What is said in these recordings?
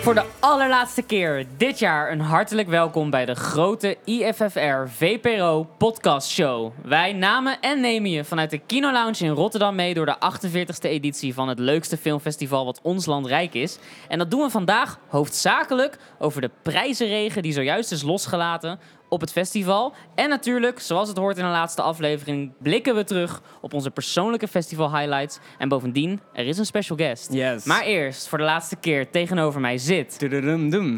Voor de allerlaatste keer dit jaar een hartelijk welkom bij de grote IFFR VPRO podcast show. Wij namen en nemen je vanuit de Kino Lounge in Rotterdam mee door de 48e editie van het leukste filmfestival wat ons land rijk is. En dat doen we vandaag hoofdzakelijk over de prijzenregen die zojuist is losgelaten op het festival. En natuurlijk, zoals het hoort in de laatste aflevering, blikken we terug op onze persoonlijke festival highlights. En bovendien, er is een special guest. Yes. Maar eerst, voor de laatste keer, tegenover mij zit...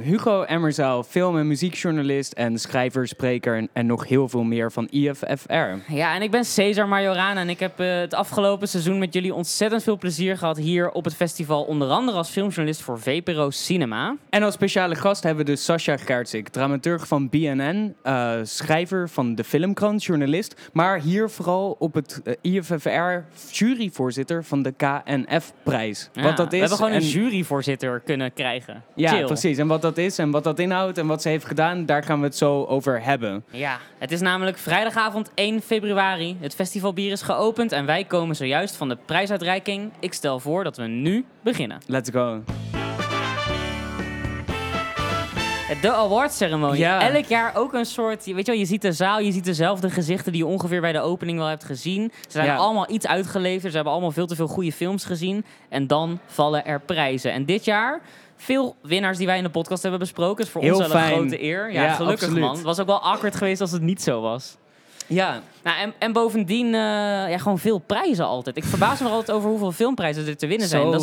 Hugo Emmerzaal, film- en muziekjournalist en schrijver, spreker en, en nog heel veel meer van IFFR. Ja, en ik ben Cesar Majorana en ik heb eh, het afgelopen seizoen met jullie ontzettend veel plezier gehad hier op het festival. Onder andere als filmjournalist voor VPRO Cinema. En als speciale gast hebben we dus Sascha Gertsik, dramaturg van BNN, eh, schrijver van de Filmkrant, journalist. Maar hier vooral op het eh, IFFR juryvoorzitter van de KNF-prijs. Ja, wat dat is. We hebben gewoon en- een juryvoorzitter kunnen krijgen. Ja, Chill. precies. En wat dat is en wat dat inhoudt en wat ze heeft gedaan, daar gaan we het zo over hebben. Ja, het is namelijk vrijdagavond 1 februari. Het festivalbier is geopend en wij komen zojuist van de prijsuitreiking. Ik stel voor dat we nu beginnen. Let's go. De awardsceremonie. Ja. Elk jaar ook een soort... Weet je wel, je ziet de zaal, je ziet dezelfde gezichten die je ongeveer bij de opening wel hebt gezien. Ze zijn Ja. allemaal iets uitgeleverd. Ze hebben allemaal veel te veel goede films gezien. En dan vallen er prijzen. En dit jaar... Veel winnaars die wij in de podcast hebben besproken. is voor Heel ons wel een fijn. grote eer. Ja, Ja, gelukkig absoluut. man. Het was ook wel awkward geweest als het niet zo was. Ja, Nou, en, en bovendien, eh, ja, gewoon veel prijzen altijd. Ik verbaas me altijd over hoeveel filmprijzen er te winnen zijn. zo, Dat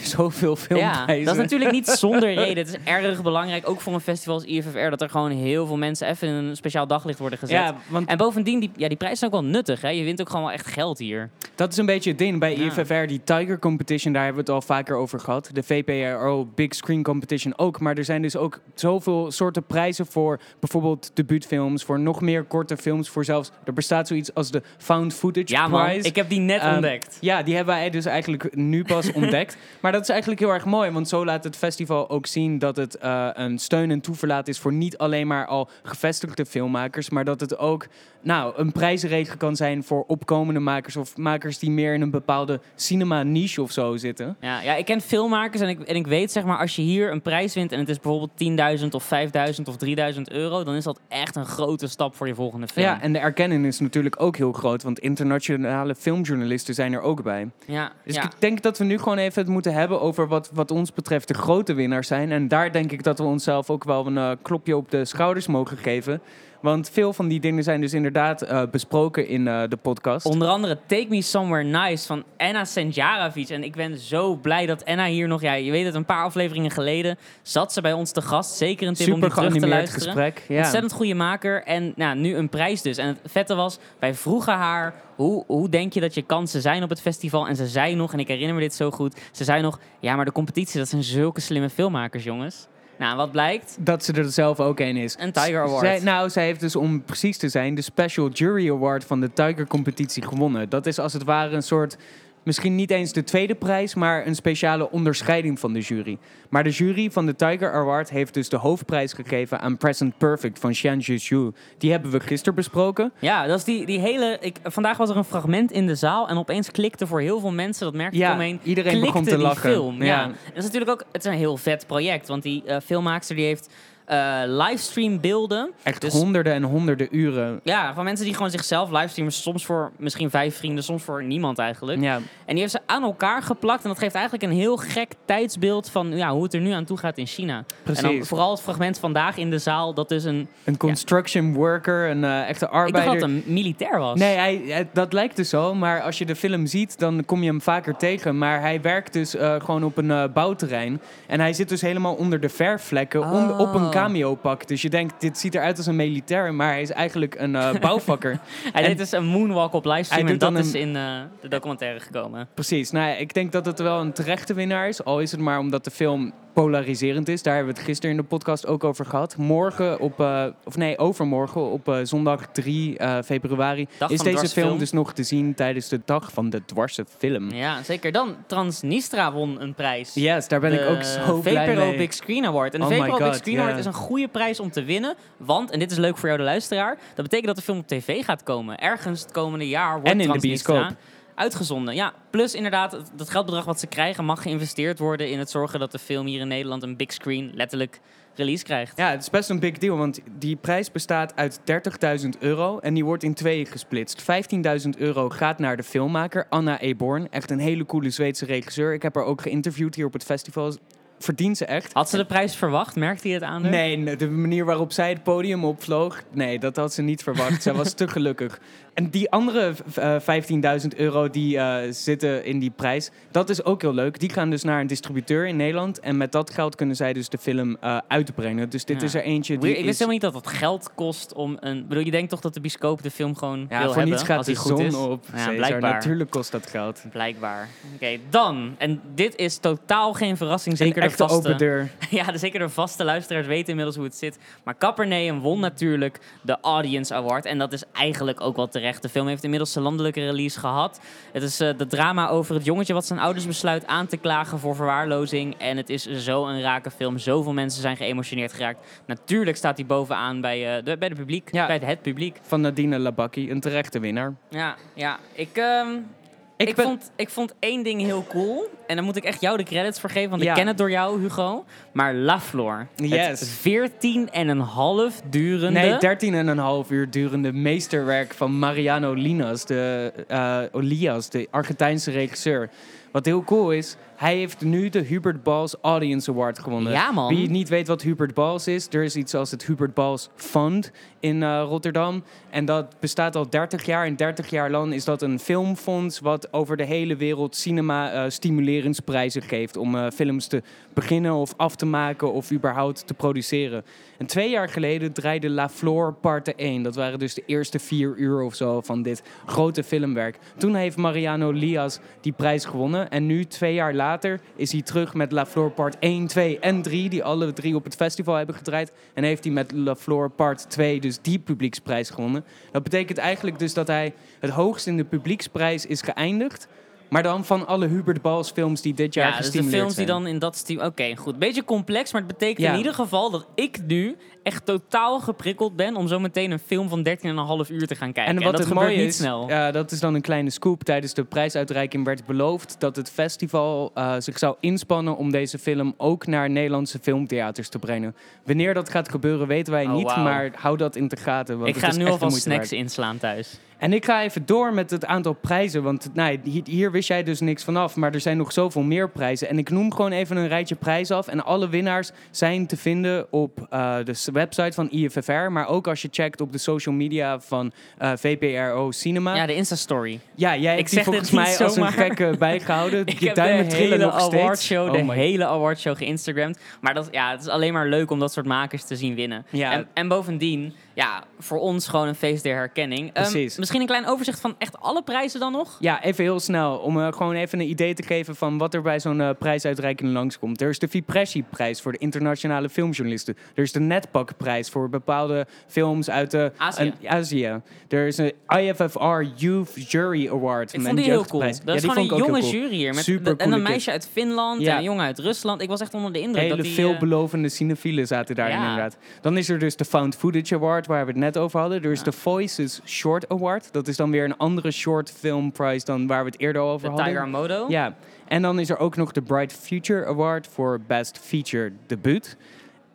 is, zoveel filmprijzen. ja, dat is natuurlijk niet zonder reden. Het is erg belangrijk, ook voor een festival als IFFR, dat er gewoon heel veel mensen even in een speciaal daglicht worden gezet. Ja, want En bovendien, die, ja, die prijzen zijn ook wel nuttig. Hè? Je wint ook gewoon wel echt geld hier. dat is een beetje het ding bij Ja. IFFR. Die Tiger Competition, daar hebben we het al vaker over gehad. De VPRO Big Screen Competition ook. Maar er zijn dus ook zoveel soorten prijzen voor bijvoorbeeld debuutfilms, voor nog meer korte films, voor zelfs... Er bestaat zoiets als de Found Footage Ja man, Prize. ik heb die net Ehm, ontdekt. Ja, die hebben wij dus eigenlijk nu pas ontdekt. Maar dat is eigenlijk heel erg mooi, want zo laat het festival ook zien dat het eh, een steun en toeverlaat is voor niet alleen maar al gevestigde filmmakers, maar dat het ook nou, een prijzenregen kan zijn voor opkomende makers of makers die meer in een bepaalde cinema-niche of zo zitten. Ja, ja, ik ken filmmakers en ik, en ik weet zeg maar, als je hier een prijs wint en het is bijvoorbeeld 10.000 of 5.000 of 3.000 euro, dan is dat echt een grote stap voor je volgende film. Ja, en de erkenning is natuurlijk ook heel groot, want internationale filmjournalisten zijn er ook bij. ja, Dus ja. ik denk dat we nu gewoon even het moeten hebben over wat, wat ons betreft de grote winnaars zijn. En daar denk ik dat we onszelf ook wel een eh, klopje op de schouders mogen geven. Want veel van die dingen zijn dus inderdaad eh, besproken in eh, de podcast. Onder andere Take Me Somewhere Nice van Anna Senjarovic. En ik ben zo blij dat Anna hier nog... Ja, je weet het, een paar afleveringen geleden zat ze bij ons te gast. Zeker een tip om Super die terug te luisteren. gesprek. Ja. Ontzettend goede maker. En nou, nu een prijs dus. En het vette was, wij vroegen haar... Hoe, hoe denk je dat je kansen zijn op het festival? En ze zei nog, en ik herinner me dit zo goed... Ze zei nog, ja, maar de competitie, dat zijn zulke slimme filmmakers, jongens. Nou, wat blijkt? Dat ze er zelf ook een is. Een Tiger Award. Zij, nou, zij heeft dus om precies te zijn de Special Jury Award van de Tiger Competitie gewonnen. Dat is als het ware een soort, misschien niet eens de tweede prijs, maar een speciale onderscheiding van de jury. Maar de jury van de Tiger Award heeft dus de hoofdprijs gegeven aan Present Perfect van Xian Zhu. Die hebben we gisteren besproken. Ja, dat is die, die hele... Ik, vandaag was er een fragment in de zaal en opeens klikte voor heel veel mensen, dat merkte ik Ja, omheen, iedereen begon te lachen. film. Ja. Dat is natuurlijk ook het is een heel vet project, want die eh filmmaakster die heeft eh livestream beelden. Echt Dus- honderden en honderden uren. Ja, van mensen die gewoon zichzelf livestreamen, soms voor misschien vijf vrienden, soms voor niemand eigenlijk. Ja, En die heeft ze aan elkaar geplakt en dat geeft eigenlijk een heel gek tijdsbeeld van ja, hoe het er nu aan toe gaat in China. En dan precies. vooral het fragment vandaag in de zaal, dat is een... Een construction worker, een eh, echte Ik dacht arbeider. dat een militair was. Nee, hij, dat lijkt dus zo. Maar als je de film ziet, dan kom je hem vaker tegen. Maar hij werkt dus eh, gewoon op een bouwterrein. En hij zit dus helemaal onder de verfvlekken Oh. op een cameo-pak. Dus je denkt, dit ziet eruit als een militair. Maar hij is eigenlijk een eh, bouwvakker. Hij En- deed dus een moonwalk op livestream en dat is een- in eh, de documentaire gekomen. Precies. Nou ik denk dat het wel een terechte winnaar is. Al is het maar omdat de film polariserend is. Daar hebben we het gisteren in de podcast ook over gehad. Morgen op, eh, of nee, overmorgen op eh, zondag 3 eh, februari Dag is de deze film dus nog te zien tijdens de dag van de dwarse film. Ja, zeker. Dan Transnistra won een prijs. Yes, daar ben ik De ook zo blij VPRO mee. Big Screen Award. En de Oh VPRO Big God, Screen. Award is een goede prijs om te winnen. Want, en dit is leuk voor jou de luisteraar, dat betekent dat de film op tv gaat komen. Ergens het komende jaar wordt En in de Transnistra bioscoop. Uitgezonden. Ja, plus inderdaad, dat geldbedrag wat ze krijgen mag geïnvesteerd worden in het zorgen dat de film hier in Nederland een big screen letterlijk release krijgt. Ja, het is best een big deal, want die prijs bestaat uit 30.000 euro en die wordt in tweeën gesplitst. 15.000 euro gaat naar de filmmaker Anna Eborn, echt een hele coole Zweedse regisseur. Ik heb haar ook geïnterviewd hier op het festival. Verdient ze echt. Had ze de prijs verwacht? Merkte je het aan nee, de manier waarop zij het podium opvloog, nee, dat had ze niet verwacht. zij was te gelukkig. En die andere eh, 15.000 euro die eh, zitten in die prijs, dat is ook heel leuk. Die gaan dus naar een distributeur in Nederland. En met dat geld kunnen zij dus de film eh, uitbrengen. Dus dit Ja. is er eentje die Weird, ik is... wist helemaal niet dat het geld kost om een... Bedoel, je denkt toch dat de bioscoop de film gewoon Ja, wil voor niets gaat als goed zon is? op. Ja, Cesar. blijkbaar. Natuurlijk kost dat geld. Blijkbaar. Oké, dan. En dit is totaal geen verrassing. Zeker de vaste... open deur. Ja, de, zeker de vaste luisteraars weten inmiddels hoe het zit. Maar Capernaum won natuurlijk de Audience Award. En dat is eigenlijk ook wel terecht. De film heeft inmiddels zijn landelijke release gehad. Het is eh de drama over het jongetje wat zijn ouders besluit aan te klagen voor verwaarlozing. En het is zo een rake film. Zoveel mensen zijn geëmotioneerd geraakt. Natuurlijk staat hij bovenaan bij, eh de, bij de publiek. Ja. Bij het, het publiek. Van Nadine Labaki, een terechte winnaar. Ja, ja. Ik, ehm, ik, ben- vond, ik vond één ding heel cool. En daar moet ik echt jou de credits voor geven. Want Ja. ik ken het door jou, Hugo. Maar La Flor. Yes. Het 14 en een half durende... Nee, 13 en een half uur durende meesterwerk van Mariano Linas, de, eh, Olias, de Argentijnse regisseur. Wat heel cool is, hij heeft nu de Hubert Bals Audience Award gewonnen. Ja, man. Wie niet weet wat Hubert Bals is, er is iets als het Hubert Bals Fund in eh, Rotterdam. En dat bestaat al 30 jaar. En 30 jaar lang is dat een filmfonds wat over de hele wereld cinema eh, stimuleringsprijzen geeft. Om eh, films te beginnen of af te maken of überhaupt te produceren. En twee jaar geleden draaide La Flor Parte 1. Dat waren dus de eerste vier uur of zo van dit grote filmwerk. Toen heeft Mariano Lias die prijs gewonnen. En nu, twee jaar later, is hij terug met La Flor Part 1, 2 en 3. Die alle drie op het festival hebben gedraaid. En heeft hij met La Flor Part 2 dus die publieksprijs gewonnen. Dat betekent eigenlijk dus dat hij het hoogst in de publieksprijs is geëindigd. Maar dan van alle Hubert Bals films die dit jaar Ja, dus de films die dan in dat stijl... Oké, goed. Beetje complex, maar het betekent Ja. in ieder geval dat ik nu echt totaal geprikkeld ben om zo meteen een film van 13,5 uur te gaan kijken. En wat dat het gebeurt mooie niet is, snel. ja, dat is dan een kleine scoop. Tijdens de prijsuitreiking werd beloofd dat het festival eh, zich zou inspannen om deze film ook naar Nederlandse filmtheaters te brengen. Wanneer dat gaat gebeuren weten wij Oh, niet, maar hou dat in de gaten. Want ik ga nu alvast snacks waard. inslaan thuis. En ik ga even door met het aantal prijzen, want nou, hier, wist jij dus niks vanaf, maar er zijn nog zoveel meer prijzen. En ik noem gewoon even een rijtje prijzen af. En alle winnaars zijn te vinden op eh, de website van IFFR, maar ook als je checkt op de social media van eh, VPRO Cinema. Ja, de Insta-story. Ja, jij Ik die zeg volgens mij als een gekke bijgehouden. Ik je heb duimen de trillen hele nog steeds. awardshow, Oh de my- hele awardshow geïnstagramd. Maar dat, ja, het is alleen maar leuk om dat soort makers te zien winnen. Ja. En, en bovendien, ja, voor ons gewoon een feest der herkenning. Ehm, Precies. misschien een klein overzicht van echt alle prijzen dan nog? Ja, even heel snel. Om eh, gewoon even een idee te geven van wat er bij zo'n eh, prijsuitreiking langskomt. Er is de Vipressi-prijs voor de internationale filmjournalisten. Er is de Netpak-prijs voor bepaalde films uit de, Azië. een- Azië. Er is een IFFR Youth Jury Award. Ik vond die heel cool. Dat Ja, is gewoon een jonge cool. jury hier. Met, Super en een meisje uit Finland Ja. en een jongen uit Rusland. Ik was echt onder de indruk. Hele dat die, eh, veelbelovende cinefielen zaten daarin ja. inderdaad. Dan is er dus de Found Footage Award, waar we het net over hadden. Er is Ja. de Voices Short Award. Dat is dan weer een andere short film prize dan waar we het eerder over de hadden. Tiger Modo. Ja, en dan is er ook nog de Bright Future Award voor Best Feature Debuut.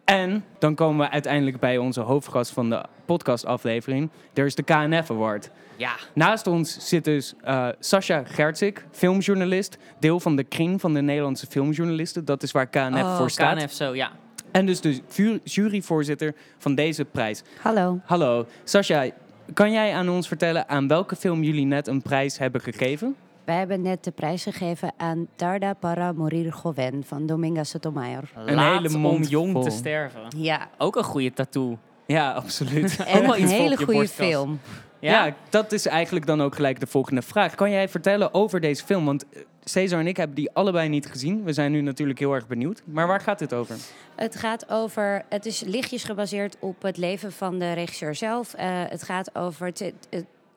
En dan komen we uiteindelijk bij onze hoofdgast van de podcastaflevering. Er is de KNF Award. Ja. Naast ons zit dus eh Sascha Gertzik, filmjournalist. Deel van de kring van de Nederlandse filmjournalisten. Dat is waar KNF Oh, voor staat. KNF zo, ja. En dus de juryvoorzitter van deze prijs. Hallo. Hallo, Sascha. Kan jij aan ons vertellen aan welke film jullie net een prijs hebben gegeven? Wij hebben net de prijs gegeven aan Tarda para morir joven van Dominga Sotomayor. Een hele om mond jong te sterven. Ja, Ook een goede tattoo. Ja, absoluut. Ook en wel een hele goede borstkas. film. Ja. dat is eigenlijk dan ook gelijk de volgende vraag. Kan jij vertellen over deze film? Want eh, Cesar en ik hebben die allebei niet gezien. We zijn nu natuurlijk heel erg benieuwd. Maar waar gaat dit over? Het gaat over, het is lichtjes gebaseerd op het leven van de regisseur zelf. Eh, het gaat over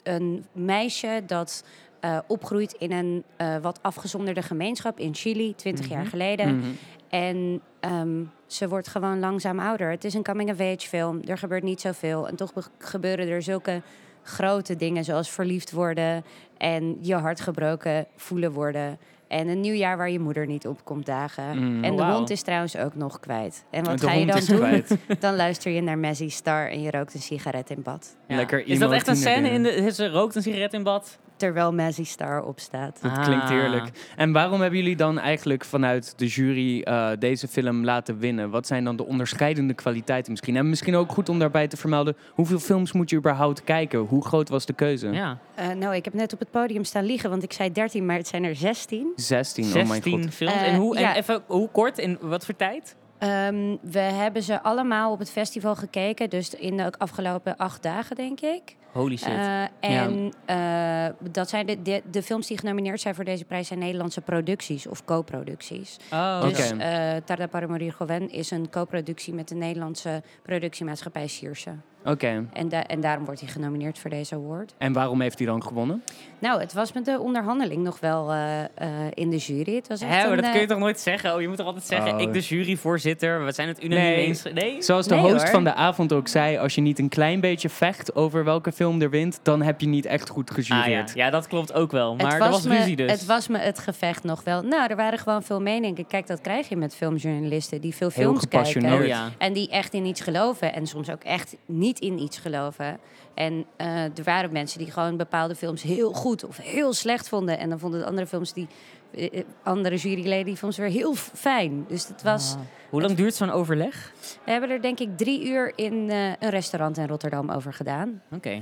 een meisje dat eh, opgroeit in een eh, wat afgezonderde gemeenschap in Chili, 20 jaar geleden. Mhm. En ehm, ze wordt gewoon langzaam ouder. Het is een coming-of-age film. Er gebeurt niet zoveel. En toch be- gebeuren er zulke grote dingen zoals verliefd worden en je hart gebroken voelen worden. En een nieuw jaar waar je moeder niet op komt dagen. Mm. En de hond is trouwens ook nog kwijt. En wat De ga je dan doen? kwijt. Dan luister je naar Messi Star en je rookt een sigaret in bad. Ja. Lekker Is dat echt een scène in de... Ze rookt een sigaret in bad? Terwijl Messi Star opstaat. Dat Ah. klinkt heerlijk. En waarom hebben jullie dan eigenlijk vanuit de jury eh, deze film laten winnen? Wat zijn dan de onderscheidende kwaliteiten misschien? En misschien ook goed om daarbij te vermelden, hoeveel films moet je überhaupt kijken? Hoe groot was de keuze? Ja. Eh, nou, ik heb net op het podium staan liegen, want ik zei 13, maar het zijn er 16. 16, oh mijn 16 god. films. Eh, en hoe, ja. en even, hoe kort? In wat voor tijd? Ehm, we hebben ze allemaal op het festival gekeken, dus in de afgelopen acht dagen, denk ik. Holy shit. Eh, en eh, dat zijn de, de, de films die genomineerd zijn voor deze prijs zijn Nederlandse producties of co-producties. oh, Dus Oké. eh Tarda para morir joven is een co-productie met de Nederlandse productiemaatschappij Sierse. Oké. En, da- en daarom wordt hij genomineerd voor deze award. En waarom heeft hij dan gewonnen? Nou, het was met de onderhandeling nog wel eh, eh, in de jury. Het was echt Hè, maar een, dat kun je eh, toch nooit zeggen? Oh, je moet toch altijd zeggen, Oh. ik de juryvoorzitter, we zijn het unaniem Nee. eens. Nee? Zoals de Nee, host hoor. van de avond ook zei, als je niet een klein beetje vecht over welke film er wint, dan heb je niet echt goed Ah, ja. gejureerd. ja, dat klopt ook wel. Het Maar er was, was me, ruzie dus. Het was me het gevecht nog wel. Nou, er waren gewoon veel meningen. Kijk, dat krijg je met filmjournalisten die veel films kijken. Oh ja. En die echt in iets geloven. En soms ook echt niet in iets geloven. En eh, er waren mensen die gewoon bepaalde films heel goed of heel slecht vonden. En dan vonden de andere films die... eh, eh, andere juryleden die films weer heel fijn. Dus het was... Ah. Hoe lang duurt zo'n overleg? We hebben er denk ik drie uur in een restaurant in Rotterdam over gedaan. Oké.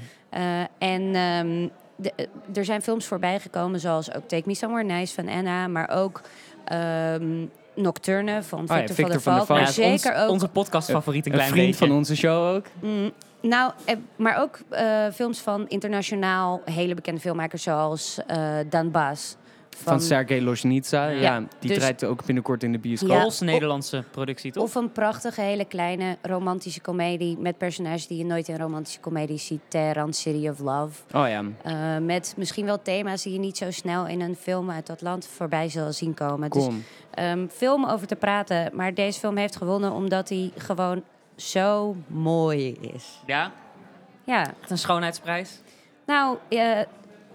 En ehm, de- eh, er zijn films voorbij gekomen zoals ook Take Me Somewhere Nice van Anna, maar ook ehm, Nocturne van Oh ja, Victor, Victor van der van Valk. Maar Ja, zeker ons- ook... Onze podcastfavoriet een Een klein vriend beetje. van onze show ook. Mm, nou, eh, maar ook eh, films van internationaal hele bekende filmmakers zoals eh Dan Baas. Van, Sergej Loznica. Ja, Ja, die dus- draait ook binnenkort in de bioscoop. Ja. Poolse Nederlandse productie, toch? Of een prachtige, hele kleine romantische komedie met personages die je nooit in romantische comedies ziet. Tehran, City of Love. Oh ja. Eh, met misschien wel thema's die je niet zo snel in een film uit dat land voorbij zal zien komen. Dus Kom. ehm, film over te praten. Maar deze film heeft gewonnen omdat hij gewoon zo mooi is. Ja, Ja, echt een schoonheidsprijs. nou, eh,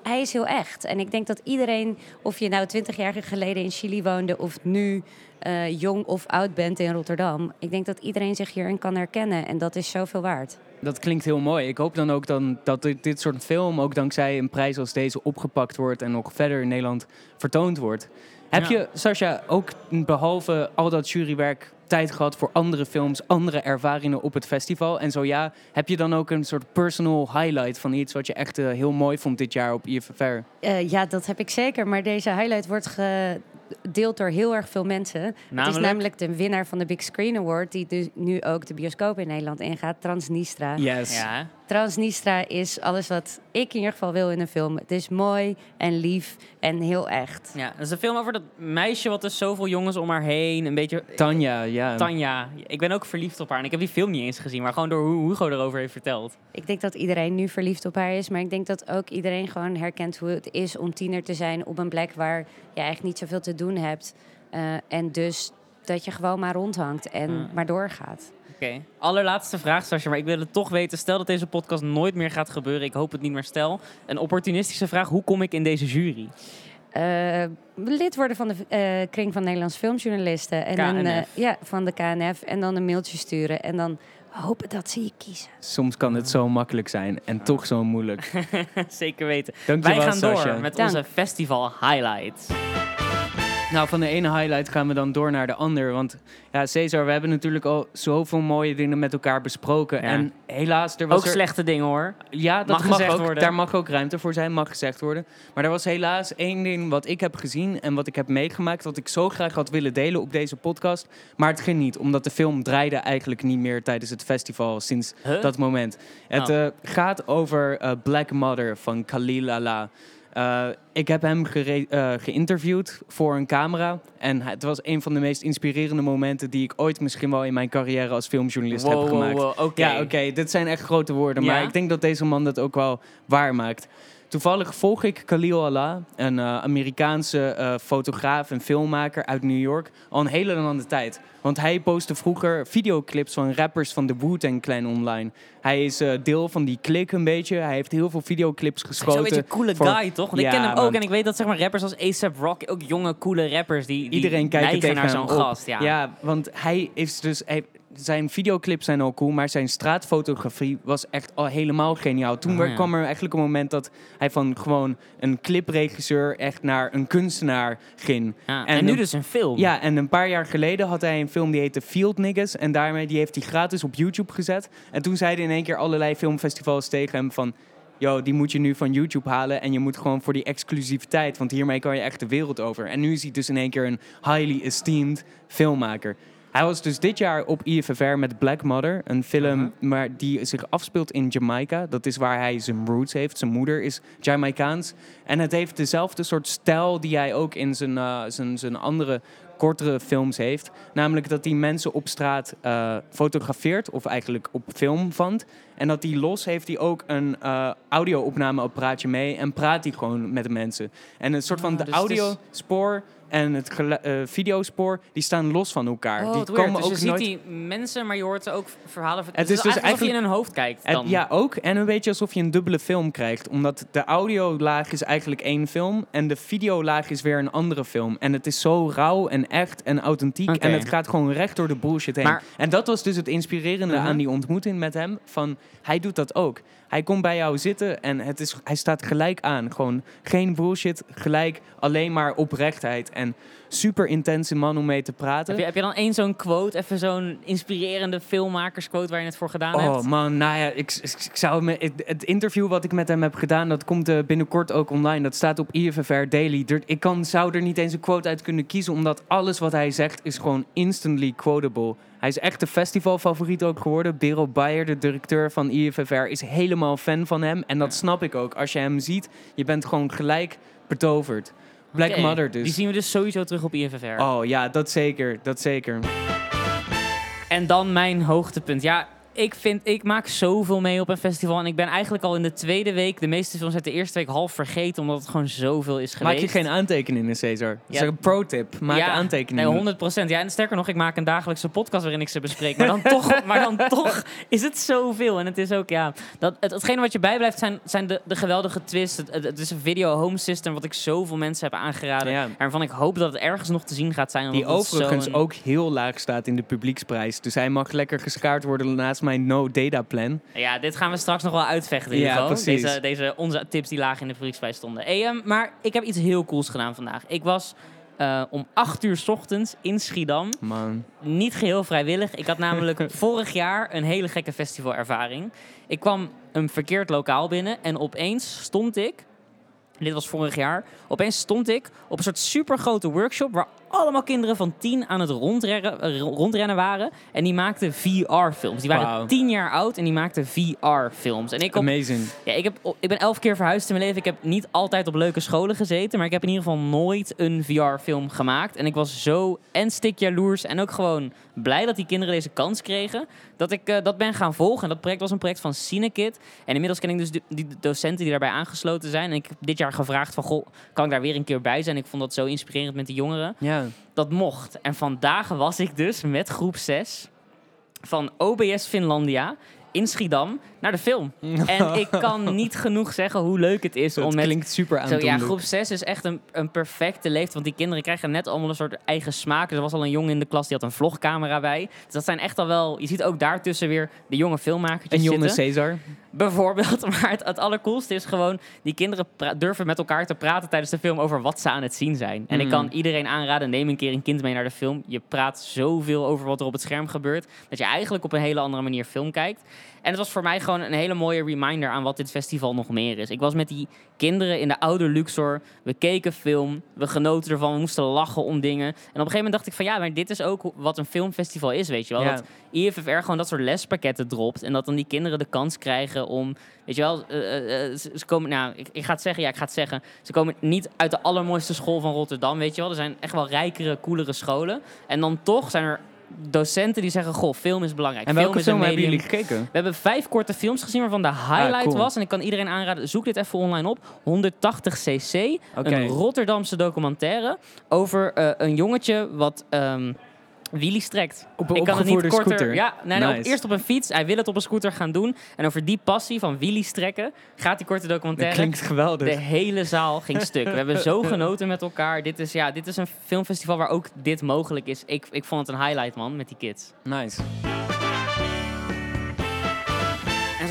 hij is heel echt. En ik denk dat iedereen, of je nou twintig jaar geleden in Chili woonde of nu eh, jong of oud bent in Rotterdam. Ik denk dat iedereen zich hierin kan herkennen. En dat is zoveel waard. Dat klinkt heel mooi. Ik hoop dan ook dan dat dit, dit soort film ook dankzij een prijs als deze opgepakt wordt en nog verder in Nederland vertoond wordt. Heb Ja. je, Sascha, ook behalve al dat jurywerk tijd gehad voor andere films, andere ervaringen op het festival? En zo ja, heb je dan ook een soort personal highlight van iets wat je echt eh, heel mooi vond dit jaar op IFFR? Eh, ja, dat heb ik zeker. Maar deze highlight wordt gedeeld door heel erg veel mensen. Het is Namelijk? namelijk de winnaar van de Big Screen Award, die dus nu ook de bioscoop in Nederland ingaat, Transnistra. Yes. Ja, Transnistra is alles wat ik in ieder geval wil in een film. Het is mooi en lief en heel echt. ja. Dat is een film over dat meisje wat dus zoveel jongens om haar heen, een beetje... Tanja, ja. Tanja. Ik ben ook verliefd op haar. En ik heb die film niet eens gezien, maar gewoon door hoe Hugo erover heeft verteld. Ik denk dat iedereen nu verliefd op haar is, maar ik denk dat ook iedereen gewoon herkent hoe het is om tiener te zijn op een plek waar je eigenlijk niet zoveel te doen hebt. Eh, en dus dat je gewoon maar rondhangt en Ja. maar doorgaat. Oké. Allerlaatste vraag, Sascha, maar ik wil het toch weten. Stel dat deze podcast nooit meer gaat gebeuren. Ik hoop het niet meer. Stel, een opportunistische vraag. Hoe kom ik in deze jury? Eh, lid worden van de eh, kring van Nederlandse filmjournalisten. En dan, eh, ja, van de KNF. En dan een mailtje sturen. En dan hopen dat ze je kiezen. Soms kan het zo makkelijk zijn en toch zo moeilijk. Zeker weten. Dankjewel, Wij gaan Sascha. door met Dank. onze festival highlights. Nou, van de ene highlight gaan we dan door naar de ander. Want ja, Cesar, we hebben natuurlijk al zoveel mooie dingen met elkaar besproken. Ja. En helaas, er was Ook er... slechte dingen hoor. Ja, dat Mag mag, gezegd ook. worden. Daar mag ook ruimte voor zijn, mag gezegd worden. Maar er was helaas één ding wat ik heb gezien en wat ik heb meegemaakt... wat ik zo graag had willen delen op deze podcast. Maar het ging niet, omdat de film draaide eigenlijk niet meer tijdens het festival sinds Huh? dat moment. Het Oh. eh, gaat over eh, Black Mother van Khalil Allah. Eh, ik heb hem eh, geïnterviewd voor een camera. En het was een van de meest inspirerende momenten... die ik ooit misschien wel in mijn carrière als filmjournalist Wow, heb gemaakt. wow. Ja, oké, dit zijn echt grote woorden. Ja? Maar ik denk dat deze man dat ook wel waarmaakt. Toevallig volg ik Khalil Allah, een eh, Amerikaanse eh, fotograaf en filmmaker uit New York, al een hele lange tijd. Want hij postte vroeger videoclips van rappers van de Wu-Tang Clan online. Hij is eh, deel van die klik een beetje. Hij heeft heel veel videoclips geschoten. Zo'n beetje een coole voor- guy, toch? Want Ja, ik ken hem ook en ik weet dat zeg maar, rappers als A$AP Rocky, ook jonge, coole rappers, die, die Iedereen kijkt naar zo'n gast. Ja. Ja, want hij is dus. Hij, zijn videoclips zijn al cool, maar zijn straatfotografie was echt al helemaal geniaal. Toen Oh, ja. kwam er eigenlijk een moment dat hij van gewoon een clipregisseur echt naar een kunstenaar ging. Ja, En En, nu een- dus een film. Ja, en een paar jaar geleden had hij een film die heette Field Niggas. En daarmee die heeft hij gratis op YouTube gezet. En toen zeiden in één keer allerlei filmfestivals tegen hem van... Yo, die moet je nu van YouTube halen en je moet gewoon voor die exclusiviteit, want hiermee kan je echt de wereld over. En nu is hij dus in één keer een highly esteemed filmmaker. Hij was dus dit jaar op IFFR met Black Mother, een film maar die zich afspeelt in Jamaica. Dat is waar hij zijn roots heeft. Zijn moeder is Jamaicaans. En het heeft dezelfde soort stijl die hij ook in zijn, eh, zijn, zijn andere kortere films heeft. Namelijk dat hij mensen op straat eh, fotografeert, of eigenlijk op film vangt. En dat hij los heeft hij ook een eh audio-opnameapparaatje mee en praat hij gewoon met de mensen. En een soort van Ah, de dus audiospoor en het eh, videospoor, die staan los van elkaar. Oh, die komen dus ook je nooit... ziet die mensen, maar je hoort ook verhalen. Het het is dus eigenlijk alsof je in hun hoofd kijkt Het- dan. ja, ook. En een beetje alsof je een dubbele film krijgt. Omdat de audiolaag is eigenlijk één film. En de videolaag is weer een andere film. En het is zo rauw en echt en authentiek. En het gaat gewoon recht door de bullshit heen. Maar- en dat was dus het inspirerende Uh-huh. aan die ontmoeting met hem. Van, hij doet dat ook. Hij komt bij jou zitten en het is, hij staat gelijk aan. Gewoon geen bullshit, gelijk alleen maar oprechtheid. En super intense man om mee te praten. Heb je, heb je dan één zo'n quote, even zo'n inspirerende filmmakersquote waar je het voor gedaan Oh hebt? man, nou ja, ik, ik, ik zou me, het, het interview wat ik met hem heb gedaan, dat komt eh, binnenkort ook online. Dat staat op IFFR Daily. Er- ik kan, zou er niet eens een quote uit kunnen kiezen, omdat alles wat hij zegt is gewoon instantly quotable. Hij is echt de festivalfavoriet ook geworden. Bero Bayer, de directeur van IFFR, is helemaal fan van hem. En dat snap ik ook. Als je hem ziet, je bent gewoon gelijk betoverd. Black Mother dus. Die zien we dus sowieso terug op IFFR. Oh ja, dat zeker, dat zeker. En dan mijn hoogtepunt. Ja, ik, vind, ik maak zoveel mee op een festival. En ik ben eigenlijk al in de tweede week de meeste films uit de eerste week half vergeten. Omdat het gewoon zoveel is geweest. Maak je geen aantekeningen, Cesar? Dat is Ja. een pro-tip. Maak Ja, aantekeningen. Nee, 100 procent. Ja, en sterker nog, ik maak een dagelijkse podcast waarin ik ze bespreek. Maar dan toch, maar dan toch is het zoveel. En het is ook, ja... Dat, het, hetgene wat je bijblijft zijn, zijn de, de geweldige twists. Het, het, het is een video home system wat ik zoveel mensen heb aangeraden. Ja. En waarvan ik hoop dat het ergens nog te zien gaat zijn. Die overigens ook heel laag staat in de publieksprijs. Dus hij mag lekker geschaard worden naast mijn no-data plan. Ja, dit gaan we straks nog wel uitvechten, Ja, Hugo. precies. Deze, deze, onze tips die laag in de publieksprijs stonden. Hey, ehm, maar ik heb iets heel cools gedaan vandaag. Ik was eh, om 8 uur 's ochtends in Schiedam. Man. Niet geheel vrijwillig. Ik had namelijk vorig jaar een hele gekke festivalervaring. Ik kwam een verkeerd lokaal binnen en opeens stond ik... Dit was vorig jaar. Opeens stond ik op een soort supergrote workshop... waar allemaal kinderen van 10 aan het rondrennen, rondrennen waren. En die maakten VR-films. Die waren Wauw. 10 jaar oud en die maakten VR-films. En ik op Amazing. ja, ik, heb, ik ben elf keer verhuisd in mijn leven. Ik heb niet altijd op leuke scholen gezeten. Maar ik heb in ieder geval nooit een VR-film gemaakt. En ik was zo en stik jaloers. En ook gewoon blij dat die kinderen deze kans kregen. Dat ik eh, dat ben gaan volgen. En dat project was een project van Cinekit. En inmiddels ken ik dus de, die docenten die daarbij aangesloten zijn. En ik heb dit jaar gevraagd van... Goh, kan ik daar weer een keer bij zijn? Ik vond dat zo inspirerend met die jongeren. Ja. Dat mocht. En vandaag was ik dus met groep 6 van OBS Finlandia in Schiedam naar de film. En ik kan niet genoeg zeggen hoe leuk het is Dat om met... klinkt super Zo, aandoenlijk. ja, groep 6 is echt een, een perfecte leeftijd. Want die kinderen krijgen net allemaal een soort eigen smaak. Er was al een jongen in de klas die had een vlogcamera bij. Dus dat zijn echt al wel... Je ziet ook daartussen weer de jonge filmmakertjes En jonge. Cesar. Bijvoorbeeld, maar het, het allercoolste is gewoon... die kinderen durven met elkaar te praten tijdens de film... over wat ze aan het zien zijn. En ik Mm. kan iedereen aanraden, neem een keer een kind mee naar de film. Je praat zoveel over wat er op het scherm gebeurt... dat je eigenlijk op een hele andere manier film kijkt. En het was voor mij gewoon een hele mooie reminder... aan wat dit festival nog meer is. Ik was met die kinderen in de oude Luxor. We keken film, we genoten ervan, we moesten lachen om dingen. En op een gegeven moment dacht ik van... ja, maar dit is ook wat een filmfestival is, weet je wel. Ja. Dat IFFR gewoon dat soort lespakketten dropt. En dat dan die kinderen de kans krijgen om. Weet je wel, eh, eh, eh, ze, ze komen. Nou, ik, ik ga het zeggen, ja, ik ga het zeggen. Ze komen niet uit de allermooiste school van Rotterdam, weet je wel. Er zijn echt wel rijkere, coolere scholen. En dan toch zijn er docenten die zeggen, goh, film is belangrijk. En film welke is een film hebben medium. jullie gekeken? We hebben vijf korte films gezien waarvan de highlight cool. was. En ik kan iedereen aanraden, zoek dit even online op. 180cc. Oké. Een Rotterdamse documentaire over eh, een jongetje wat ehm wheelies trekt. Op een ik kan het niet korter. scooter. Ja, nee, nee, op- Nice. eerst op een fiets. Hij wil het op een scooter gaan doen. En over die passie van wheelies trekken gaat die korte Dat documentaire. klinkt geweldig. De hele zaal ging stuk. We hebben zo genoten met elkaar. Dit is, ja, dit is een filmfestival waar ook dit mogelijk is. Ik, ik vond het een highlight, man, met die kids. Nice.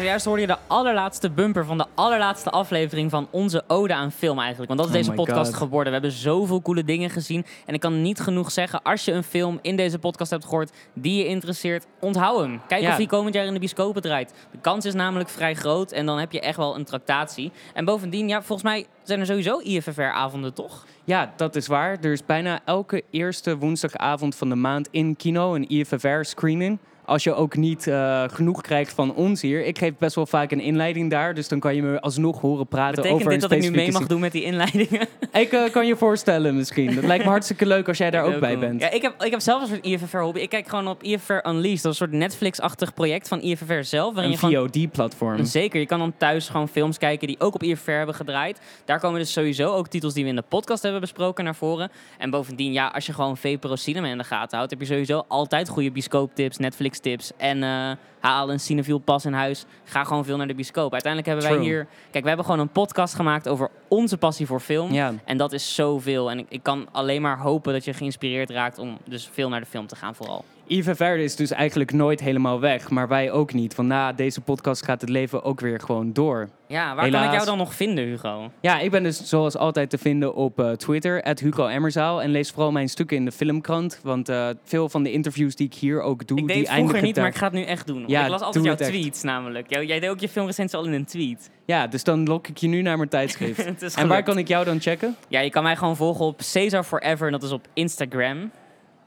Zojuist hoorde je de allerlaatste bumper van de allerlaatste aflevering van onze Ode aan Film eigenlijk. Want dat is Oh deze podcast God. geworden. We hebben zoveel coole dingen gezien. En ik kan niet genoeg zeggen, als je een film in deze podcast hebt gehoord die je interesseert, onthoud hem. Kijk Ja. of hij komend jaar in de bioscopen draait. De kans is namelijk vrij groot en dan heb je echt wel een tractatie. En bovendien, ja, volgens mij zijn er sowieso IFFR-avonden, toch? Ja, dat is waar. Er is bijna elke eerste woensdagavond van de maand in kino een IFFR-screening. Als je ook niet eh, genoeg krijgt van ons hier. Ik geef best wel vaak een inleiding daar. Dus dan kan je me alsnog horen praten Betekent over dit dat ik nu mee mag doen met die inleidingen? Ik eh, kan je voorstellen misschien. Dat lijkt me hartstikke leuk als jij daar ook bij bent. Ja, ik heb, ik heb zelf een soort IFFR-hobby. Ik kijk gewoon op IFFR Unleashed. Dat is een soort Netflix-achtig project van IFFR zelf. Waarin Een VOD-platform. Zeker, je kan dan thuis gewoon films kijken die ook op IFR hebben gedraaid. Daar komen dus sowieso ook titels die we in de podcast hebben besproken naar voren. En bovendien, ja, als je gewoon VPRO Cinema in de gaten houdt, heb je sowieso altijd goede bioscooptips, Netflix-tips. En eh, haal een cinefiel pas in huis. Ga gewoon veel naar de bioscoop. Uiteindelijk hebben wij True. hier... Kijk, we hebben gewoon een podcast gemaakt over onze passie voor film. Ja. En dat is zoveel. En ik, ik kan alleen maar hopen dat je geïnspireerd raakt om dus veel naar de film te gaan vooral. IFFR is dus eigenlijk nooit helemaal weg. Maar wij ook niet. Want na deze podcast gaat het leven ook weer gewoon door. Ja, waar kan ik jou dan nog vinden, Hugo? Ja, ik ben dus zoals altijd te vinden op eh, Twitter, Hugo Emmerzaal. En lees vooral mijn stukken in de filmkrant. Want eh, veel van de interviews die ik hier ook doe, Ik deed die het vroeger niet, maar ik ga het nu echt doen. Ja, ik las altijd jouw echt. tweets namelijk. Jou- jij deed ook je filmrecensie al in een tweet. Ja, dus dan lok ik je nu naar mijn tijdschrift. en waar kan ik jou dan checken? Ja, je kan mij gewoon volgen op Cesar Forever en dat is op Instagram.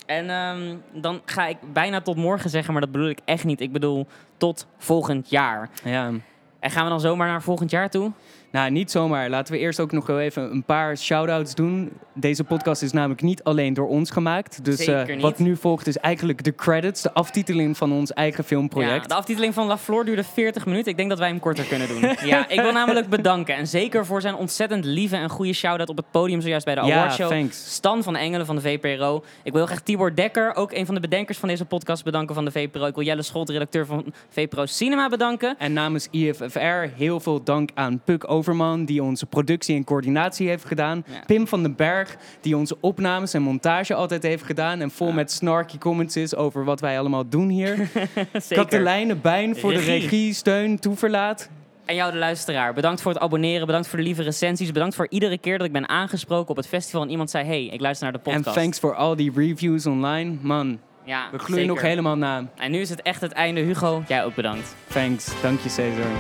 En ehm, dan ga ik bijna tot morgen zeggen, maar dat bedoel ik echt niet. Ik bedoel tot volgend jaar. Ja. En gaan we dan zomaar naar volgend jaar toe? Nou, niet zomaar. Laten we eerst ook nog wel even een paar shout-outs doen. Deze podcast is namelijk niet alleen door ons gemaakt. Dus eh, wat nu volgt is eigenlijk de credits, de aftiteling van ons eigen Ja, filmproject. de aftiteling van La Flor duurde 40 minuten. Ik denk dat wij hem korter kunnen doen. ja, ik wil namelijk bedanken. En zeker voor zijn ontzettend lieve en goede shout-out op het podium zojuist bij de Ja, awardshow. thanks. Stan van Engelen van de VPRO. Ik wil heel graag Tibor Dekker, ook een van de bedenkers van deze podcast, bedanken van de VPRO. Ik wil Jelle Scholt, redacteur van VPRO Cinema, bedanken. En namens IFFR heel veel dank aan Puk Overman, die onze productie en coördinatie heeft gedaan. Ja. Pim van den Berg, die onze opnames en montage altijd heeft gedaan. En vol Ja. met snarky comments is over wat wij allemaal doen hier. Katelijne Bijn voor de Regie. steun, toeverlaat. En jou, de luisteraar. Bedankt voor het abonneren. Bedankt voor de lieve recensies. Bedankt voor iedere keer dat ik ben aangesproken op het festival en iemand zei: hey, ik luister naar de En podcast. thanks voor al die reviews online. Man, Ja, we gloeien nog helemaal na. En nu is het echt het einde. Hugo, jij ook bedankt. Thanks. Dank je, Cesar.